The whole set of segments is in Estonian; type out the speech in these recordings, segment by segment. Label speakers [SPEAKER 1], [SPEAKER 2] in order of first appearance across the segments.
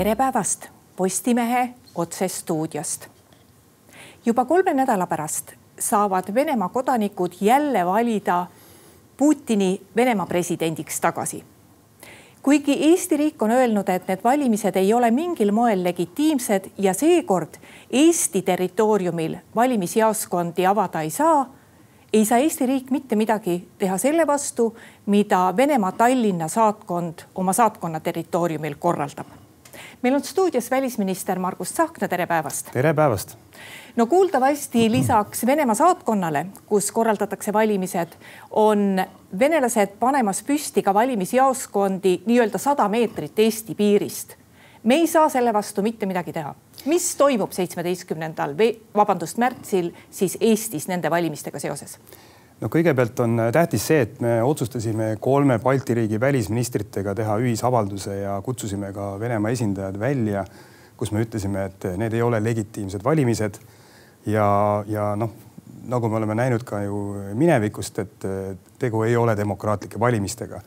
[SPEAKER 1] tere päevast Postimehe otsestuudiost. juba kolme nädala pärast saavad Venemaa kodanikud jälle valida Putini Venemaa presidendiks tagasi. kuigi Eesti riik on öelnud, et need valimised ei ole mingil moel legitiimsed ja seekord Eesti territooriumil valimisjaoskondi avada ei saa, ei saa Eesti riik mitte midagi teha selle vastu, mida Venemaa Tallinna saatkond oma saatkonna territooriumil korraldab meil on stuudios välisminister Margus Tsahkna, tere päevast.
[SPEAKER 2] tere päevast.
[SPEAKER 1] no kuuldavasti lisaks Venemaa saatkonnale, kus korraldatakse valimised, on venelased panemas püsti ka valimisjaoskondi nii-öelda sada meetrit Eesti piirist. me ei saa selle vastu mitte midagi teha. mis toimub seitsmeteistkümnendal, vabandust, märtsil siis Eestis nende valimistega seoses?
[SPEAKER 2] No kõigepealt on tähtis see, et me otsustasime kolme Balti riigi välisministritega teha ühisavalduse ja kutsusime ka Venemaa esindajad välja, kus me ütlesime, et need ei ole legitiimsed valimised. ja, ja noh, nagu me oleme näinud ka ju minevikust, et tegu ei ole demokraatlike valimistega.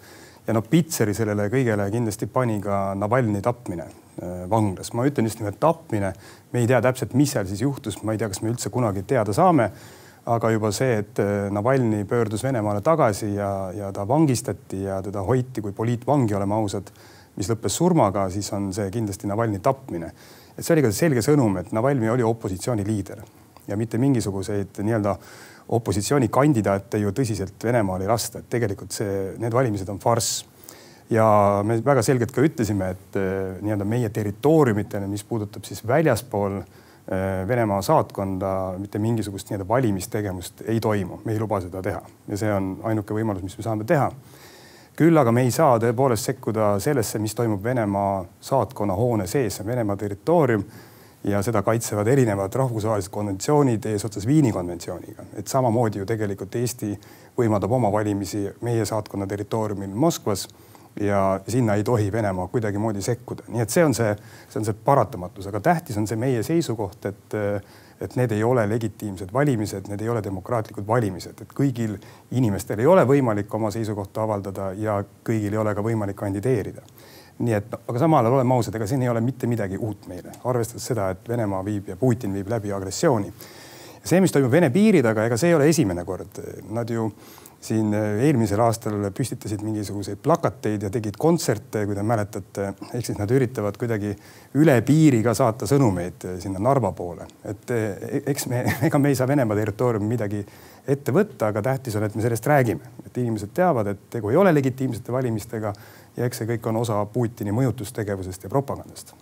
[SPEAKER 2] ja noh, pitseri sellele kõigele kindlasti pani ka Navalnõi tapmine äh, vanglas. ma ütlen just nimelt tapmine. me ei tea täpselt, mis seal siis juhtus, ma ei tea, kas me üldse kunagi teada saame aga juba see, et äh, Navalnõi pöördus Venemaale tagasi ja, ja ta vangistati ja teda hoiti kui poliitvangi, oleme ausad, mis lõppes surmaga, siis on see kindlasti Navalnõi tapmine. et see oli ka selge sõnum, et Navalnõi oli opositsiooni liider ja mitte mingisuguseid nii-öelda opositsioonikandidaate ju tõsiselt Venemaale ei lasta, et tegelikult see, need valimised on farss ja me väga selgelt ka ütlesime, et äh, nii-öelda meie territooriumitele, mis puudutab siis väljaspool Äh, Venemaa saatkonda mitte mingisugust nii-öelda valimistegevust ei toimu, me ei luba seda teha. Ja see on ainuke võimalus, mis me saame teha. küll aga me ei saa tõepoolest sekkuda sellesse, mis toimub Venemaa saatkonna hoone sees, see on Venemaa territoorium ja seda kaitsevad erinevad rahvusvahelised konventsioonid eesotsas Viini konventsiooniga, et samamoodi ju tegelikult Eesti võimaldab oma valimisi meie saatkonna territooriumil Moskvas ja sinna ei tohi Venemaa kuidagimoodi sekkuda, nii et see on see, see on see paratamatus, aga tähtis on see meie seisukoht, et et need ei ole legitiimsed valimised, need ei ole demokraatlikud valimised, et kõigil inimestel ei ole võimalik oma seisukohta avaldada ja kõigil ei ole ka võimalik kandideerida. nii et, aga samal ajal oleme ausad, ega siin ei ole mitte midagi uut meile, arvestades seda, et Venemaa viib ja Putin viib läbi agressiooni. see, mis toimub Vene piiri taga, ega see ei ole esimene kord, nad ju siin äh, eelmisel aastal püstitasid mingisuguseid plakateid ja tegid kontserte, kui te mäletate, ehk siis nad üritavad kuidagi üle piiri ka saata sõnumeid äh, sinna Narva poole, et äh, eks me, ega me ei saa Venemaa territooriumil midagi ette võtta, aga tähtis on, et me sellest räägime, et inimesed teavad, et tegu ei ole legitiimsete valimistega ja eks see kõik on osa Putini mõjutustegevusest ja propagandast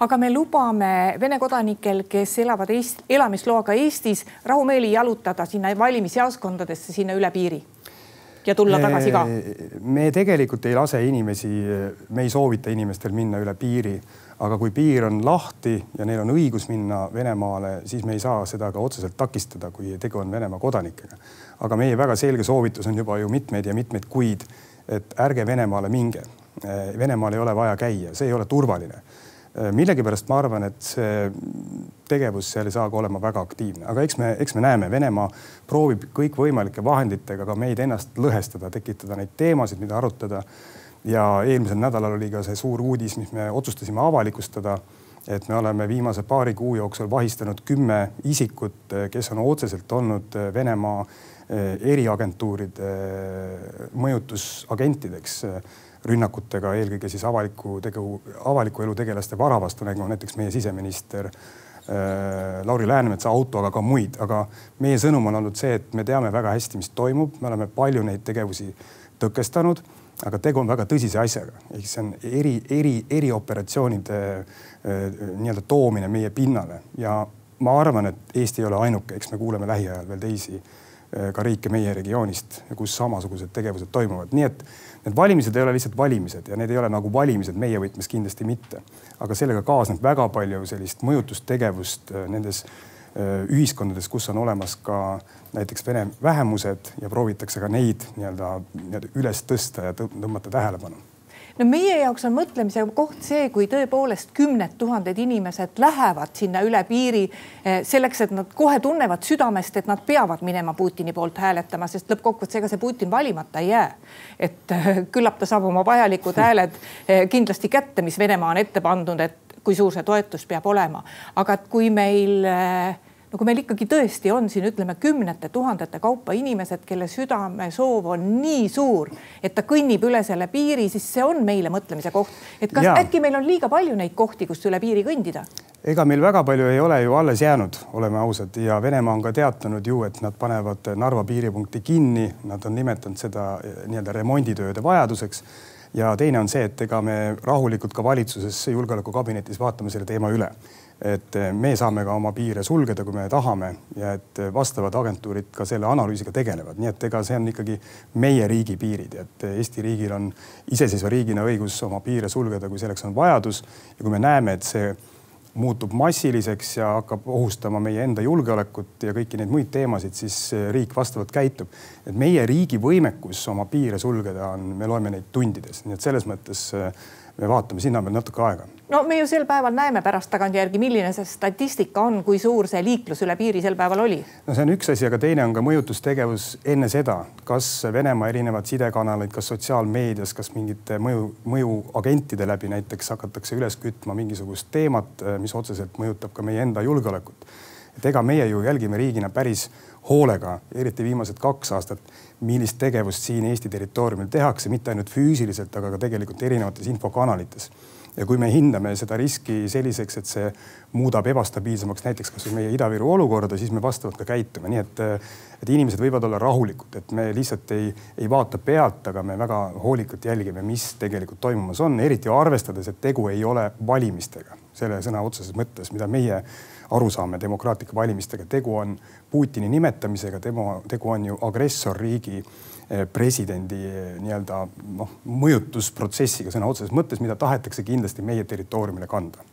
[SPEAKER 1] aga me lubame Vene kodanikel, kes elavad Eest, elamisloaga Eestis, rahumeeli jalutada sinna valimisjaoskondadesse sinna üle piiri ja tulla tagasi ka?
[SPEAKER 2] me tegelikult ei lase inimesi, me ei soovita inimestel minna üle piiri, aga kui piir on lahti ja neil on õigus minna Venemaale, siis me ei saa seda ka otseselt takistada, kui tegu on Venemaa kodanikega. aga meie väga selge soovitus on juba ju mitmeid ja mitmeid kuid, et ärge Venemaale minge. Venemaal ei ole vaja käia, see ei ole turvaline millegipärast ma arvan, et see tegevus seal ei saa ka olema väga aktiivne, aga eks me, eks me näeme, Venemaa proovib kõikvõimalike vahenditega ka meid ennast lõhestada, tekitada neid teemasid, mida arutada. ja eelmisel nädalal oli ka see suur uudis, mis me otsustasime avalikustada. et me oleme viimase paari kuu jooksul vahistanud kümme isikut, kes on otseselt olnud Venemaa äh, eriagentuuride äh, mõjutusagentideks rünnakutega, eelkõige siis avaliku tegu, avaliku elu tegelaste vara vastu, nagu näiteks meie siseminister äh, Lauri Läänemetsa auto, aga ka muid, aga meie sõnum on olnud see, et me teame väga hästi, mis toimub, me oleme palju neid tegevusi tõkestanud, aga tegu on väga tõsise asjaga, ehk see on eri, eri, erioperatsioonide äh, nii-öelda toomine meie pinnale. Ja ma arvan, et Eesti ei ole ainuke, eks me kuuleme lähiajal veel teisi äh, ka riike meie regioonist, kus samasugused tegevused toimuvad, nii et Need valimised ei ole lihtsalt valimised ja need ei ole nagu valimised meie võtmes kindlasti mitte. aga sellega kaasneb väga palju sellist mõjutustegevust äh, nendes äh, ühiskondades, kus on olemas ka näiteks vene vähemused ja proovitakse ka neid nii-öelda üles tõsta ja tõmmata tähelepanu
[SPEAKER 1] no meie jaoks on mõtlemise koht see, kui tõepoolest kümned tuhanded inimesed lähevad sinna üle piiri eh, selleks, et nad kohe tunnevad südamest, et nad peavad minema Putini poolt hääletama, sest lõppkokkuvõttes ega see Putin valimata ei jää. et eh, küllap ta saab oma vajalikud hääled eh, kindlasti kätte, mis Venemaa on ette pandud, et kui suur see toetus peab olema, aga et kui meil no kui meil ikkagi tõesti on siin ütleme kümnete tuhandete kaupa inimesed, kelle südamesoov on nii suur, et ta kõnnib üle selle piiri, siis see on meile mõtlemise koht. et kas ja. äkki meil on liiga palju neid kohti, kust üle piiri kõndida?
[SPEAKER 2] ega meil väga palju ei ole ju alles jäänud, oleme ausad ja Venemaa on ka teatanud ju, et nad panevad Narva piiripunkti kinni, nad on nimetanud seda eh, nii-öelda remonditööde vajaduseks ja teine on see, et ega me rahulikult ka valitsuses julgeolekukabinetis vaatame selle teema üle et eh, me saame ka oma piire sulgeda, kui me tahame ja et eh, vastavad agentuurid ka selle analüüsiga tegelevad, nii et ega see on ikkagi meie riigi piirid, et eh, Eesti riigil on iseseisva riigina õigus oma piire sulgeda, kui selleks on vajadus. Ja kui me näeme, et see muutub massiliseks ja hakkab ohustama meie enda julgeolekut ja kõiki neid muid teemasid, siis riik vastavalt käitub. et meie riigi võimekus oma piire sulgeda on, me loeme neid tundides, nii et selles mõttes me vaatame sinna veel natuke aega.
[SPEAKER 1] no me ju sel päeval näeme pärast tagantjärgi, milline see statistika on, kui suur see liiklus üle piiri sel päeval oli?
[SPEAKER 2] no see on üks asi, aga teine on ka mõjutustegevus enne seda, kas Venemaa erinevad sidekanalid, kas sotsiaalmeedias, kas mingite mõju, mõjuagentide läbi näiteks hakatakse üles kütma mingisugust teemat, mis otseselt mõjutab ka meie enda julgeolekut. Et ega meie ju jälgime riigina päris hoolega, eriti viimased kaks aastat, millist tegevust siin Eesti territooriumil tehakse, mitte ainult füüsiliselt, aga ka tegelikult erinevates infokanalites. ja kui me hindame seda riski selliseks, et see muudab ebastabiilsemaks näiteks kasvõi meie Ida-Viru olukorda, siis me vastavalt ka käitume, nii et, et inimesed võivad olla rahulikud, et me lihtsalt ei, ei vaata pealt, aga me väga hoolikalt jälgime, mis tegelikult toimumas on, eriti arvestades, et tegu ei ole valimistega selle sõna otseses mõttes, mida meie aru saame demokraatlike valimistega. tegu on Putini nimetamisega, tema, tegu on ju agressorriigi eh, presidendi eh, nii-öelda noh, mõjutusprotsessiga sõna otseses mõttes, mida tahetakse kindlasti meie territooriumile kanda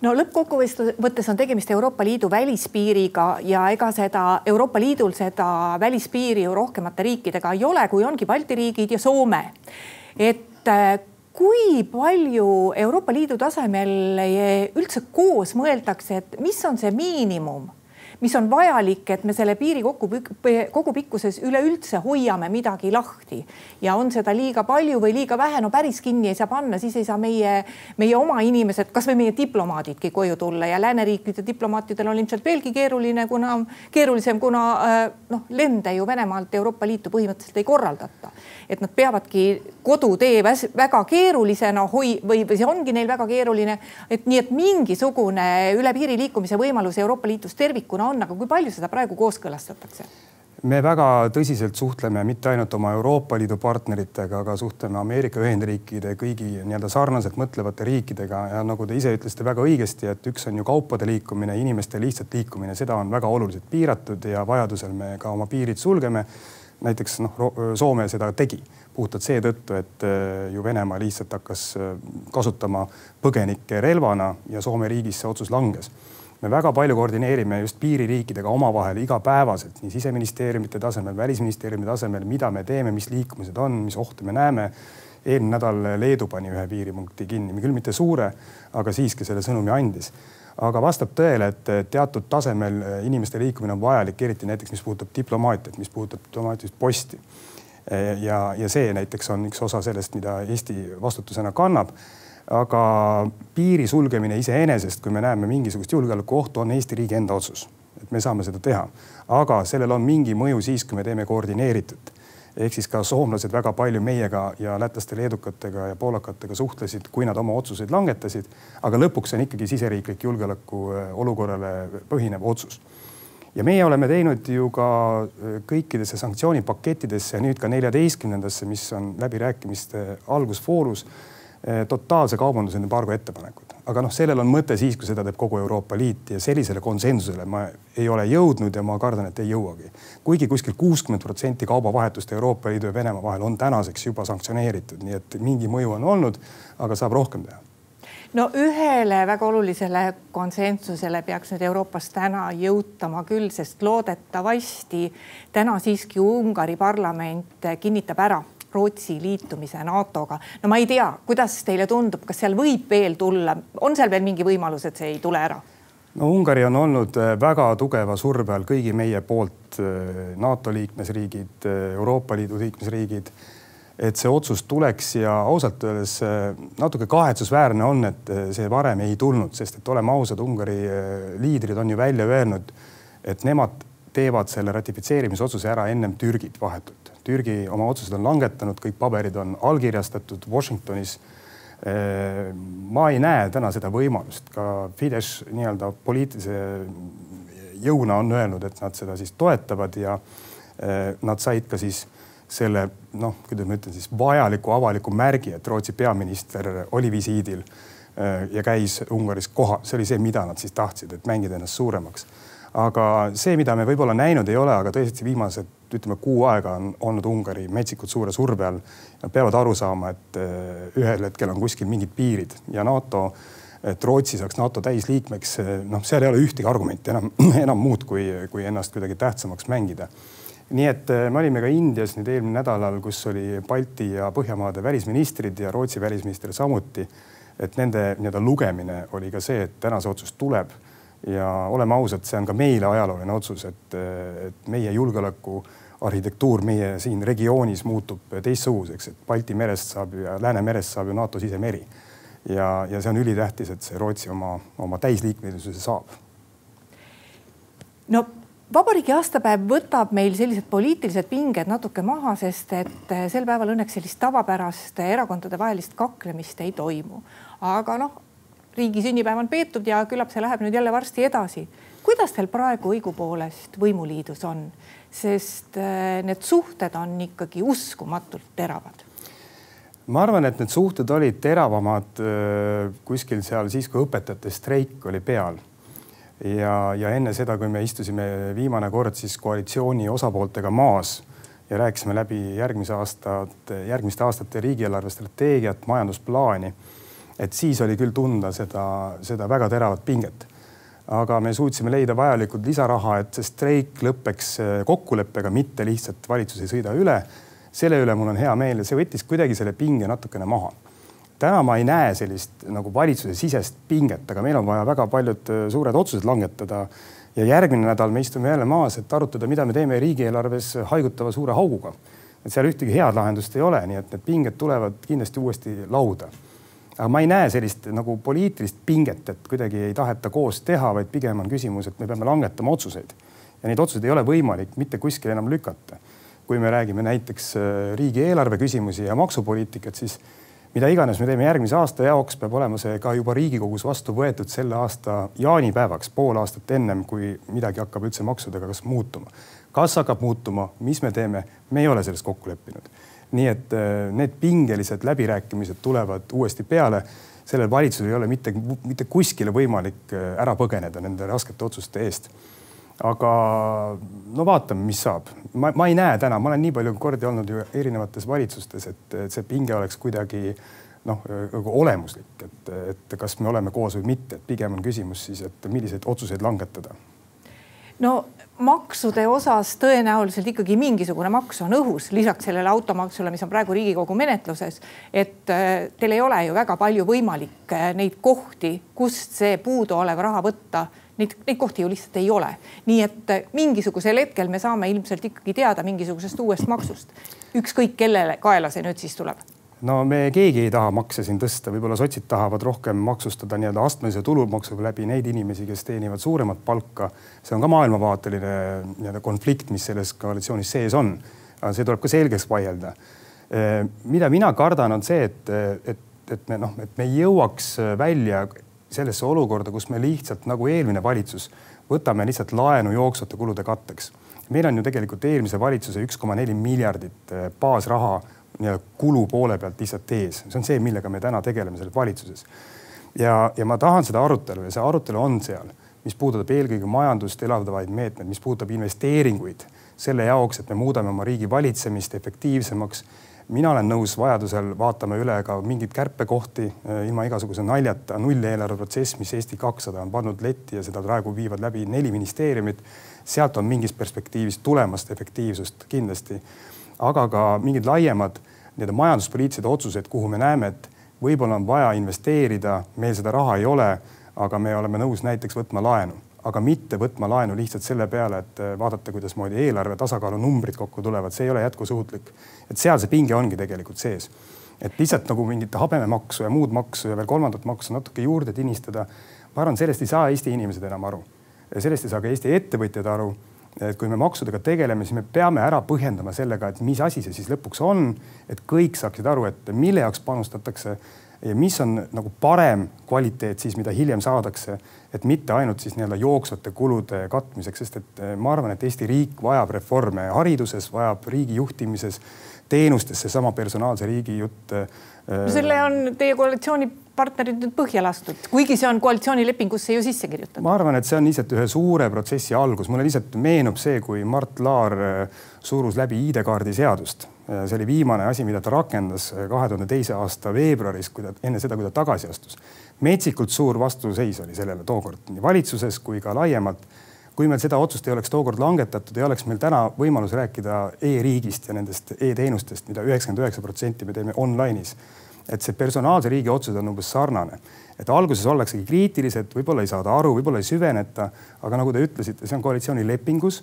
[SPEAKER 1] no lõppkokkuvõttes on tegemist Euroopa Liidu välispiiriga ja ega seda Euroopa Liidul seda välispiiri ju rohkemate riikidega ei ole, kui ongi Balti riigid ja Soome. et eh, kui palju Euroopa Liidu tasemel üldse koos mõeldakse, et mis on see miinimum mis on vajalik, et me selle piiri kokku, kogupikkuses üleüldse hoiame midagi lahti? Ja on seda liiga palju või liiga vähe, no päris kinni ei saa panna, siis ei saa meie, meie oma inimesed, kasvõi meie diplomaadidki koju tulla. Ja lääneriikide diplomaatidel on ilmselt veelgi keeruline, kuna keerulisem, kuna äh, noh, lende ju Venemaalt Euroopa Liitu põhimõtteliselt ei korraldata. Et nad peavadki kodutee väga keerulisena hoi- või, või see ongi neil väga keeruline, et nii, et mingisugune üle piiri liikumise võimalus Euroopa Liidus tervikuna on, aga kui palju seda praegu kooskõlastatakse?
[SPEAKER 2] me väga tõsiselt suhtleme mitte ainult oma Euroopa Liidu partneritega, aga suhtleme Ameerika Ühendriikide kõigi nii-öelda sarnaselt mõtlevate riikidega ja nagu te ise ütlesite väga õigesti, et üks on ju kaupade liikumine, inimeste lihtsalt liikumine, seda on väga oluliselt piiratud ja vajadusel me ka oma piirid sulgeme. Näiteks noh, Soome seda tegi puhtalt seetõttu, et äh, ju Venemaa lihtsalt hakkas äh, kasutama põgenikke relvana ja Soome riigis see otsus langes me väga palju koordineerime just piiririikidega omavahel igapäevaselt, nii siseministeeriumite tasemel, välisministeeriumi tasemel, mida me teeme, mis liikumised on, mis ohte me näeme. eelmine nädal Leedu pani ühe piiripunkti kinni, küll mitte suure, aga siiski selle sõnumi andis aga vastab tõele, et teatud tasemel inimeste liikumine on vajalik, eriti näiteks, mis puudutab diplomaatiat, mis puudutab diplomaatilist posti. ja, ja see näiteks on üks osa sellest, mida Eesti vastutusena kannab aga piiri sulgemine iseenesest, kui me näeme mingisugust julgeolekuohtu, on Eesti riigi enda otsus, et me saame seda teha. aga sellel on mingi mõju siis, kui me teeme koordineeritult. Ehk siis ka soomlased väga palju meiega ja lätlaste, leedukatega ja poolakatega suhtlesid, kui nad oma otsuseid langetasid. aga lõpuks on ikkagi siseriiklik julgeoleku äh, põhinev otsus ja meie oleme teinud ju ka äh, kõikidesse sanktsioonipakettidesse ja nüüd ka neljateistkümnendasse, mis on läbirääkimiste algusvoorus Eh, totaalse kaubandusembargo ettepanekud, aga noh, sellel on mõte siis, kui seda teeb kogu Euroopa Liit ja sellisele konsensusele ma ei ole jõudnud ja ma kardan, et ei jõuagi. kuigi kuskil kuuskümmend protsenti kaubavahetust Euroopa Liidu ja Venemaa vahel on tänaseks juba sanktsioneeritud, nii et mingi mõju on olnud, aga saab rohkem teha
[SPEAKER 1] no ühele väga olulisele konsensusele peaks nüüd Euroopas täna jõutama küll, sest loodetavasti täna siiski Ungari parlament kinnitab ära Rootsi liitumise NATO-ga. no ma ei tea, kuidas teile tundub, kas seal võib veel tulla, on seal veel mingi võimalus, et see ei tule ära?
[SPEAKER 2] no Ungari on olnud äh, väga tugeva surve all kõigi meie poolt, äh, NATO liikmesriigid, äh, Euroopa Liidu liikmesriigid et see otsus tuleks ja ausalt öeldes natuke kahetsusväärne on, et see varem ei tulnud, sest et oleme ausad, Ungari liidrid on ju välja öelnud, et nemad teevad selle ratifitseerimisotsuse ära ennem Türgit vahetult. Türgi oma otsused on langetanud, kõik paberid on allkirjastatud Washingtonis. Ma ei näe täna seda võimalust, ka Fidesz nii-öelda poliitilise jõuna on öelnud, et nad seda siis toetavad ja nad said ka siis selle noh, kuidas ma ütlen siis vajaliku avaliku märgi, et Rootsi peaminister oli visiidil ja käis Ungaris kohal, see oli see, mida nad siis tahtsid, et mängida ennast suuremaks. aga see, mida me võib-olla näinud ei ole, aga tõesti viimased ütleme, kuu aega on olnud Ungari metsikult suure surve all. Nad peavad aru saama, et eh, ühel hetkel on kuskil mingid piirid ja NATO, et Rootsi saaks NATO täisliikmeks, eh, noh, seal ei ole ühtegi argumenti enam, enam muud, kui, kui ennast kuidagi tähtsamaks mängida. nii et eh, me olime ka Indias nüüd eelmine nädalal, kus oli Balti ja Põhjamaade välisministrid ja Rootsi välisminister samuti. et nende nii-öelda lugemine oli ka see, et täna see otsus tuleb ja oleme ausad, see on ka meile ajalooline otsus, et, et meie julgeoleku arhitektuur meie siin regioonis muutub teistsuguseks, et Balti merest saab ja Läänemerest saab ju NATO sisemeri. ja, ja see on ülitähtis, et see Rootsi oma, oma täisliikmelisuse saab.
[SPEAKER 1] no vabariigi aastapäev võtab meil sellised poliitilised pinged natuke maha, sest et sel päeval õnneks sellist tavapärast erakondadevahelist kaklemist ei toimu. aga noh, riigi sünnipäev on peetud ja küllap see läheb nüüd jälle varsti edasi. kuidas teil praegu õigupoolest võimuliidus on? sest äh, need suhted on ikkagi uskumatult teravad
[SPEAKER 2] ma arvan, et need suhted olid teravamad äh, kuskil seal siis, kui õpetajate streik oli peal. ja, ja enne seda, kui me istusime viimane kord siis koalitsiooni osapooltega maas ja rääkisime läbi järgmise aastat, järgmiste aastate riigieelarve strateegiat, majandusplaani. Et siis oli küll tunda seda, seda väga teravat pinget aga me suutsime leida vajalikud lisaraha, et see streik lõpeks äh, kokkuleppega, mitte lihtsalt valitsus ei sõida üle. selle üle mul on hea meel ja see võttis kuidagi selle pinge natukene maha. täna ma ei näe sellist nagu valitsuse sisest pinget, aga meil on vaja väga paljud äh, suured otsused langetada. ja järgmine nädal me istume jälle maas, et arutada, mida me teeme riigieelarves haigutava suure auguga. et seal ühtegi head lahendust ei ole, nii et need pinged tulevad kindlasti uuesti lauda aga ma ei näe sellist nagu poliitilist pinget, et kuidagi ei taheta koos teha, vaid pigem on küsimus, et me peame langetama otsuseid ja neid otsuseid ei ole võimalik mitte kuskile enam lükata. kui me räägime näiteks äh, riigieelarve küsimusi ja maksupoliitikat, siis mida iganes me teeme järgmise aasta jaoks, peab olema see ka juba Riigikogus vastu võetud selle aasta jaanipäevaks, pool aastat ennem, kui midagi hakkab üldse maksudega kas muutuma. kas hakkab muutuma, mis me teeme, me ei ole selles kokku leppinud nii et äh, need pingelised läbirääkimised tulevad uuesti peale. sellel valitsusel ei ole mitte, mitte kuskile võimalik äh, ära põgeneda nende raskete otsuste eest. aga no vaatame, mis saab. ma, ma ei näe täna, ma olen nii palju kordi olnud ju erinevates valitsustes, et, see pinge oleks kuidagi noh, nagu olemuslik, et, et kas me oleme koos või mitte, et pigem on küsimus siis, et milliseid otsuseid langetada.
[SPEAKER 1] no maksude osas tõenäoliselt ikkagi mingisugune maks on õhus, lisaks sellele automaksule, mis on praegu Riigikogu menetluses. et äh, teil ei ole ju väga palju võimalik äh, neid kohti, kust see puuduolev raha võtta neid, neid kohti ju lihtsalt ei ole. nii et äh, mingisugusel hetkel me saame ilmselt ikkagi teada mingisugusest uuest maksust. ükskõik kellele kaela see nüüd siis tuleb
[SPEAKER 2] no me keegi ei taha makse siin tõsta, võib-olla sotsid tahavad rohkem maksustada nii-öelda astmelise tulumaksuga läbi neid inimesi, kes teenivad suuremat palka. see on ka maailmavaateline nii-öelda konflikt, mis selles koalitsioonis sees on. see tuleb ka selgeks vaielda. mida mina kardan, on see, et, et, et me noh, et me ei jõuaks välja sellesse olukorda, kus me lihtsalt nagu eelmine valitsus võtame lihtsalt laenu jooksvate kulude katteks. meil on ju tegelikult eelmise valitsuse üks koma neli miljardit baasraha nii-öelda kulu poole pealt lihtsalt ees, see on see, millega me täna tegeleme selles valitsuses. ja, ja ma tahan seda arutelu ja see arutelu on seal, mis puudutab eelkõige majandust elavdavaid meetmeid, mis puudutab investeeringuid selle jaoks, et me muudame oma riigi valitsemist efektiivsemaks. mina olen nõus vajadusel vaatama üle ka mingeid kärpekohti eh, ilma igasuguse naljata, nulleelarve protsess, mis Eesti kakssada on pannud letti ja seda praegu viivad läbi neli ministeeriumit. sealt on mingist perspektiivist tulemast efektiivsust kindlasti aga ka mingid laiemad nii-öelda majanduspoliitilised otsused, kuhu me näeme, et võib-olla on vaja investeerida, meil seda raha ei ole, aga me oleme nõus näiteks võtma laenu. aga mitte võtma laenu lihtsalt selle peale, et äh, vaadata, kuidasmoodi eelarve tasakaalu numbrid kokku tulevad, see ei ole jätkusuutlik. et seal see pinge ongi tegelikult sees. et lihtsalt nagu mingit habememaksu ja muud maksu ja veel kolmandat maksu natuke juurde tinistada. ma arvan, sellest ei saa Eesti inimesed enam aru. sellest ei saa ka Eesti ettevõtjad aru et kui me maksudega tegeleme, siis me peame ära põhjendama sellega, et mis asi see siis lõpuks on, et kõik saaksid aru, et mille jaoks panustatakse ja mis on nagu parem kvaliteet siis, mida hiljem saadakse, et mitte ainult siis nii-öelda jooksvate kulude katmiseks, sest et eh, ma arvan, et Eesti riik vajab reforme hariduses, vajab riigi juhtimises, teenustes, seesama personaalse riigi jutt.
[SPEAKER 1] No selle on teie koalitsioonipartnerid nüüd põhja lastud, kuigi see on koalitsioonilepingusse ju sisse kirjutatud.
[SPEAKER 2] ma arvan, et see on lihtsalt ühe suure protsessi algus, mulle lihtsalt meenub see, kui Mart Laar eh, surus läbi ID-kaardi seadust see oli viimane asi, mida ta rakendas kahe tuhande teise aasta veebruaris, kui ta enne seda, kui ta tagasi astus. metsikult suur vastuseis oli sellele tookord nii valitsuses kui ka laiemalt. Kui meil seda otsust ei oleks tookord langetatud, ei oleks meil täna võimalus rääkida e-riigist ja nendest e-teenustest mida, üheksakümmend üheksa protsenti me teeme online'is. et see personaalse riigi otsus on umbes sarnane, et alguses ollaksegi kriitilised, võib-olla ei saada aru, võib-olla ei süveneta, aga nagu te ütlesite, see on koalitsioonilepingus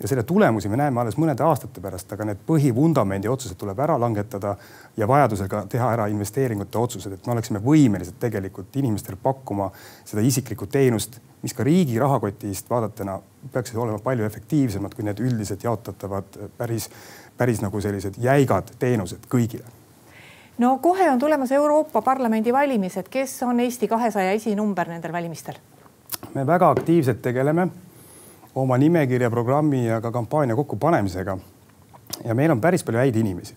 [SPEAKER 2] ja selle tulemusi me näeme alles mõnede aastate pärast, aga need põhivundamendi otsused tuleb ära langetada ja vajadusega teha ära investeeringute otsused, et me oleksime võimelised tegelikult inimestele pakkuma seda isiklikku teenust, mis ka riigi rahakotist vaadatuna peaksid olema palju efektiivsemad kui need üldiselt jaotatavad päris, päris nagu sellised jäigad teenused kõigile
[SPEAKER 1] no kohe on tulemas Euroopa Parlamendi valimised, kes on Eesti kahesaja esinumber nendel valimistel?
[SPEAKER 2] me väga aktiivselt tegeleme oma nimekirja, programmi ja ka kampaania kokkupanemisega. ja meil on päris palju häid inimesi.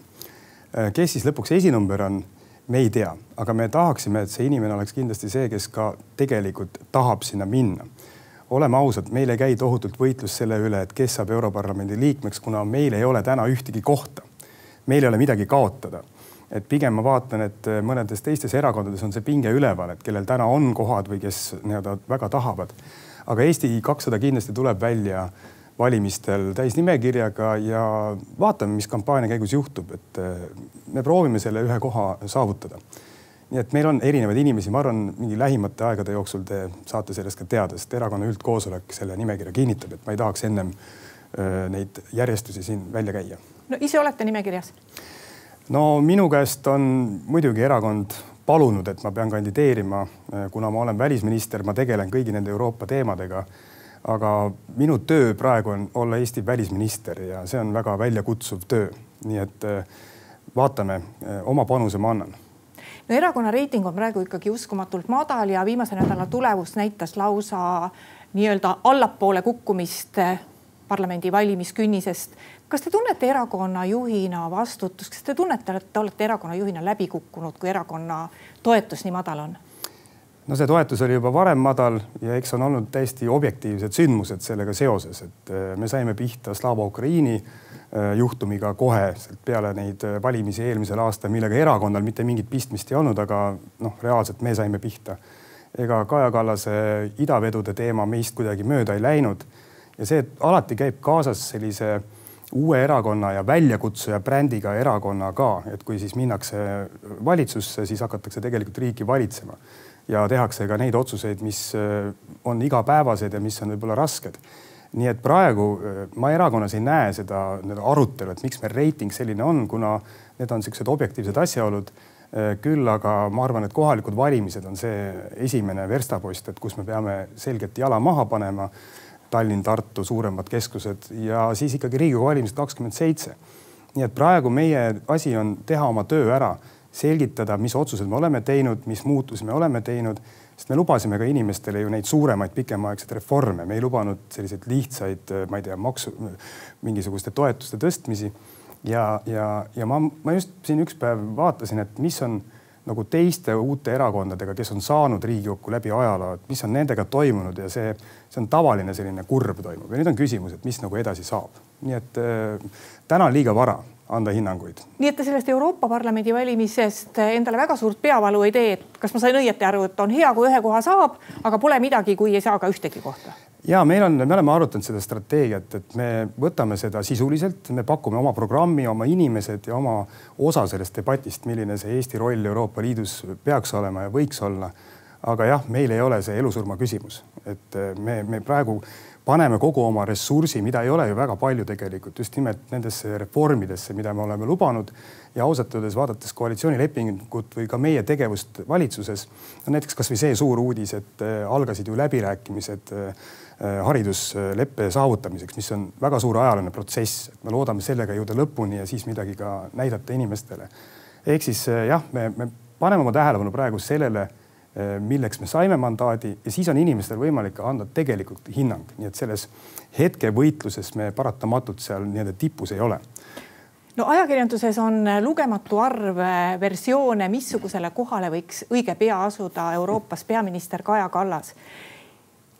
[SPEAKER 2] Äh, kes siis lõpuks esinumber on, me ei tea, aga me tahaksime, et see inimene oleks kindlasti see, kes ka tegelikult tahab sinna minna. oleme ausad, meil ei käi tohutult võitlus selle üle, et kes saab Europarlamendi liikmeks, kuna meil ei ole täna ühtegi kohta. meil ei ole midagi kaotada et pigem ma vaatan, et mõnedes teistes erakondades on see pinge üleval, et kellel täna on kohad või kes nii-öelda väga tahavad aga Eesti kakssada kindlasti tuleb välja valimistel täisnimekirjaga ja vaatame, mis kampaania käigus juhtub, et eh, me proovime selle ühe koha saavutada. nii et meil on erinevaid inimesi, ma arvan, mingi lähimate aegade jooksul te saate sellest ka teada, sest erakonna üldkoosolek selle nimekirja kinnitab, et ma ei tahaks ennem eh, neid järjestusi siin välja käia.
[SPEAKER 1] no ise olete nimekirjas?
[SPEAKER 2] no minu käest on muidugi erakond palunud, et ma pean kandideerima, kuna ma olen välisminister, ma tegelen kõigi nende Euroopa teemadega. Aga minu töö praegu on olla Eesti välisminister ja see on väga väljakutsuv töö, nii et eh, vaatame, eh, oma panuse ma annan.
[SPEAKER 1] No erakonna reiting on praegu ikkagi uskumatult madal ja viimase nädala tulemus näitas lausa nii-öelda allapoole kukkumist eh, parlamendi valimiskünnisest. Kas te tunnete erakonna juhina vastutust, kas te tunnete, et te olete erakonna juhina läbi kukkunud, kui erakonna toetus nii madal on?
[SPEAKER 2] No see toetus oli juba varem madal ja eks on olnud täiesti objektiivsed sündmused sellega seoses, et äh, me saime pihta Slava Ukraini äh, juhtumiga kohe peale neid äh, valimisi eelmisel aastal, millega erakonnal mitte mingit pistmist ei olnud, aga noh, reaalselt me saime pihta. ega Kaja Kallase idavedude teema meist kuidagi mööda ei läinud ja see alati käib kaasas sellise uue erakonna ja väljakutsuja brändiga erakonna ka, et kui siis minnakse valitsusse, siis hakatakse tegelikult riiki valitsema ja tehakse ka neid otsuseid, mis äh, on igapäevased ja mis on võib-olla rasked. nii et praegu äh, ma erakonnas ei näe seda arutelu, et miks meil reiting selline on, kuna need on niisugused objektiivsed asjaolud. Äh, küll aga ma arvan, et kohalikud valimised on see esimene verstapost, et kus me peame selgelt jala maha panema Tallinn, Tartu, suuremad keskused ja siis ikkagi Riigikogu valimised kakskümmend seitse. nii et praegu meie asi on teha oma töö ära, selgitada, mis otsused me oleme teinud, mis muutusi me oleme teinud, sest me lubasime ka inimestele ju neid suuremaid pikemaaegseid reforme, me ei lubanud selliseid lihtsaid, ma ei tea, maksu, mingisuguste toetuste tõstmisi. ja, ja, ja ma, ma just siin üks päev vaatasin, et mis on nagu teiste uute erakondadega, kes on saanud Riigikokku läbi ajaloo, et mis on nendega toimunud ja see, see on tavaline selline kurb toimub ja nüüd on küsimus, et mis nagu edasi saab. nii et äh, täna on liiga vara anda hinnanguid.
[SPEAKER 1] nii et te sellest Euroopa Parlamendi valimisest endale väga suurt peavalu ei tee, et kas ma sain õieti aru, et on hea, kui ühe koha saab, aga pole midagi, kui ei saa ka ühtegi kohta?
[SPEAKER 2] Ja meil on, me oleme arutanud seda strateegiat, et me võtame seda sisuliselt, me pakume oma programmi, oma inimesed ja oma osa sellest debatist, milline see Eesti roll Euroopa Liidus peaks olema ja võiks olla. aga jah, meil ei ole see elusurma küsimus, et me, me praegu paneme kogu oma ressursi, mida ei ole ju väga palju tegelikult just nimelt nendesse reformidesse, mida me oleme lubanud ja ausalt öeldes vaadates koalitsioonilepingut või ka meie tegevust valitsuses, no näiteks kasvõi see suur uudis, et äh, algasid ju läbirääkimised äh, haridusleppe saavutamiseks, mis on väga suur ajalooline protsess, et me loodame sellega jõuda lõpuni ja siis midagi ka näidata inimestele. ehk siis äh, jah, me, me paneme oma tähelepanu praegu sellele milleks me saime mandaadi ja siis on inimestel võimalik anda tegelikult hinnang, nii et selles hetkevõitluses me paratamatult seal nii-öelda tipus ei ole.
[SPEAKER 1] No ajakirjanduses on lugematu arv eh, versioone, missugusele kohale võiks õige pea asuda Euroopas peaminister Kaja Kallas.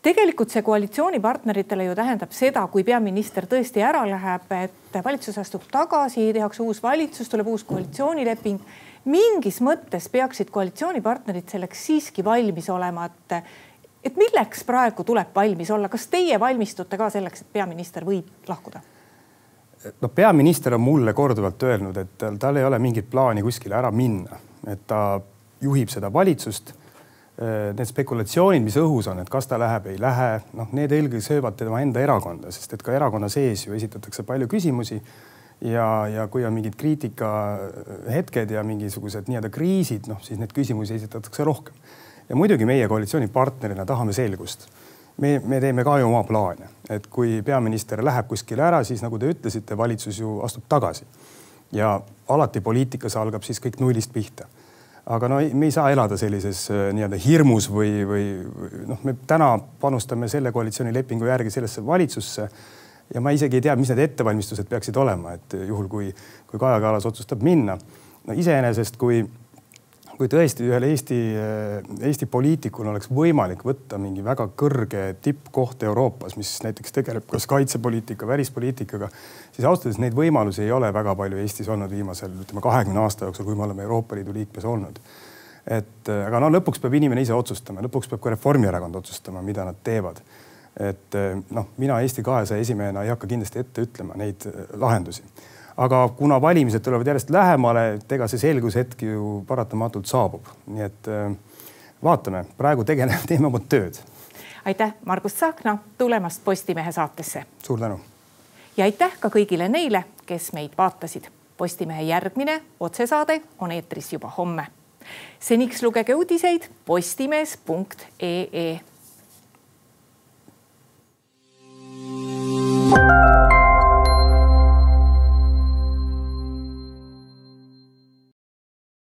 [SPEAKER 1] tegelikult see koalitsioonipartneritele ju tähendab seda, kui peaminister tõesti ära läheb, et valitsus astub tagasi, tehakse uus valitsus, tuleb uus koalitsioonileping mingis mõttes peaksid koalitsioonipartnerid selleks siiski valmis olema, et, et milleks praegu tuleb valmis olla, kas teie valmistute ka selleks, et peaminister võib lahkuda?
[SPEAKER 2] no peaminister on mulle korduvalt öelnud, et tal, ei ole mingit plaani kuskile ära minna, et ta juhib seda valitsust. Need spekulatsioonid, mis õhus on, et kas ta läheb, ei lähe, noh, need eelkõige söövad tema enda erakonda, sest et ka erakonna sees ju esitatakse palju küsimusi ja, ja kui on mingid kriitikahetked ja mingisugused nii-öelda kriisid, noh siis neid küsimusi esitatakse rohkem. ja muidugi meie koalitsioonipartnerina tahame selgust. me, me teeme ka ju oma plaane, et kui peaminister läheb kuskile ära, siis nagu te ütlesite, valitsus ju astub tagasi. ja alati poliitikas algab siis kõik nullist pihta aga no me ei saa elada sellises äh, nii-öelda hirmus või, või noh, me täna panustame selle koalitsioonilepingu järgi sellesse valitsusse ja ma isegi ei tea, mis need ettevalmistused peaksid olema, et juhul, kui, kui Kaja Kallas otsustab minna. no iseenesest, kui, kui tõesti ühel Eesti, Eesti poliitikul oleks võimalik võtta mingi väga kõrge tippkoht Euroopas, mis näiteks tegeleb kas kaitsepoliitika, välispoliitikaga, siis ausalt öeldes neid võimalusi ei ole väga palju Eestis olnud viimasel, ütleme kahekümne aasta jooksul, kui me oleme Euroopa Liidu liikmes olnud et aga no lõpuks peab inimene ise otsustama, lõpuks peab ka Reformierakond otsustama, mida nad teevad et eh, noh, mina Eesti kahesaja esimehena ei hakka kindlasti ette ütlema neid eh, lahendusi. aga kuna valimised tulevad järjest lähemale, et ega see selgushetk ju paratamatult saabub, nii et eh, vaatame, praegu tegeleme, teeme oma tööd.
[SPEAKER 1] aitäh, Margus Tsahkna tulemast Postimehe saatesse.
[SPEAKER 2] suur tänu.
[SPEAKER 1] ja aitäh ka kõigile neile, kes meid vaatasid. Postimehe järgmine otsesaade on eetris juba homme. seniks lugege uudiseid postimees.ee Música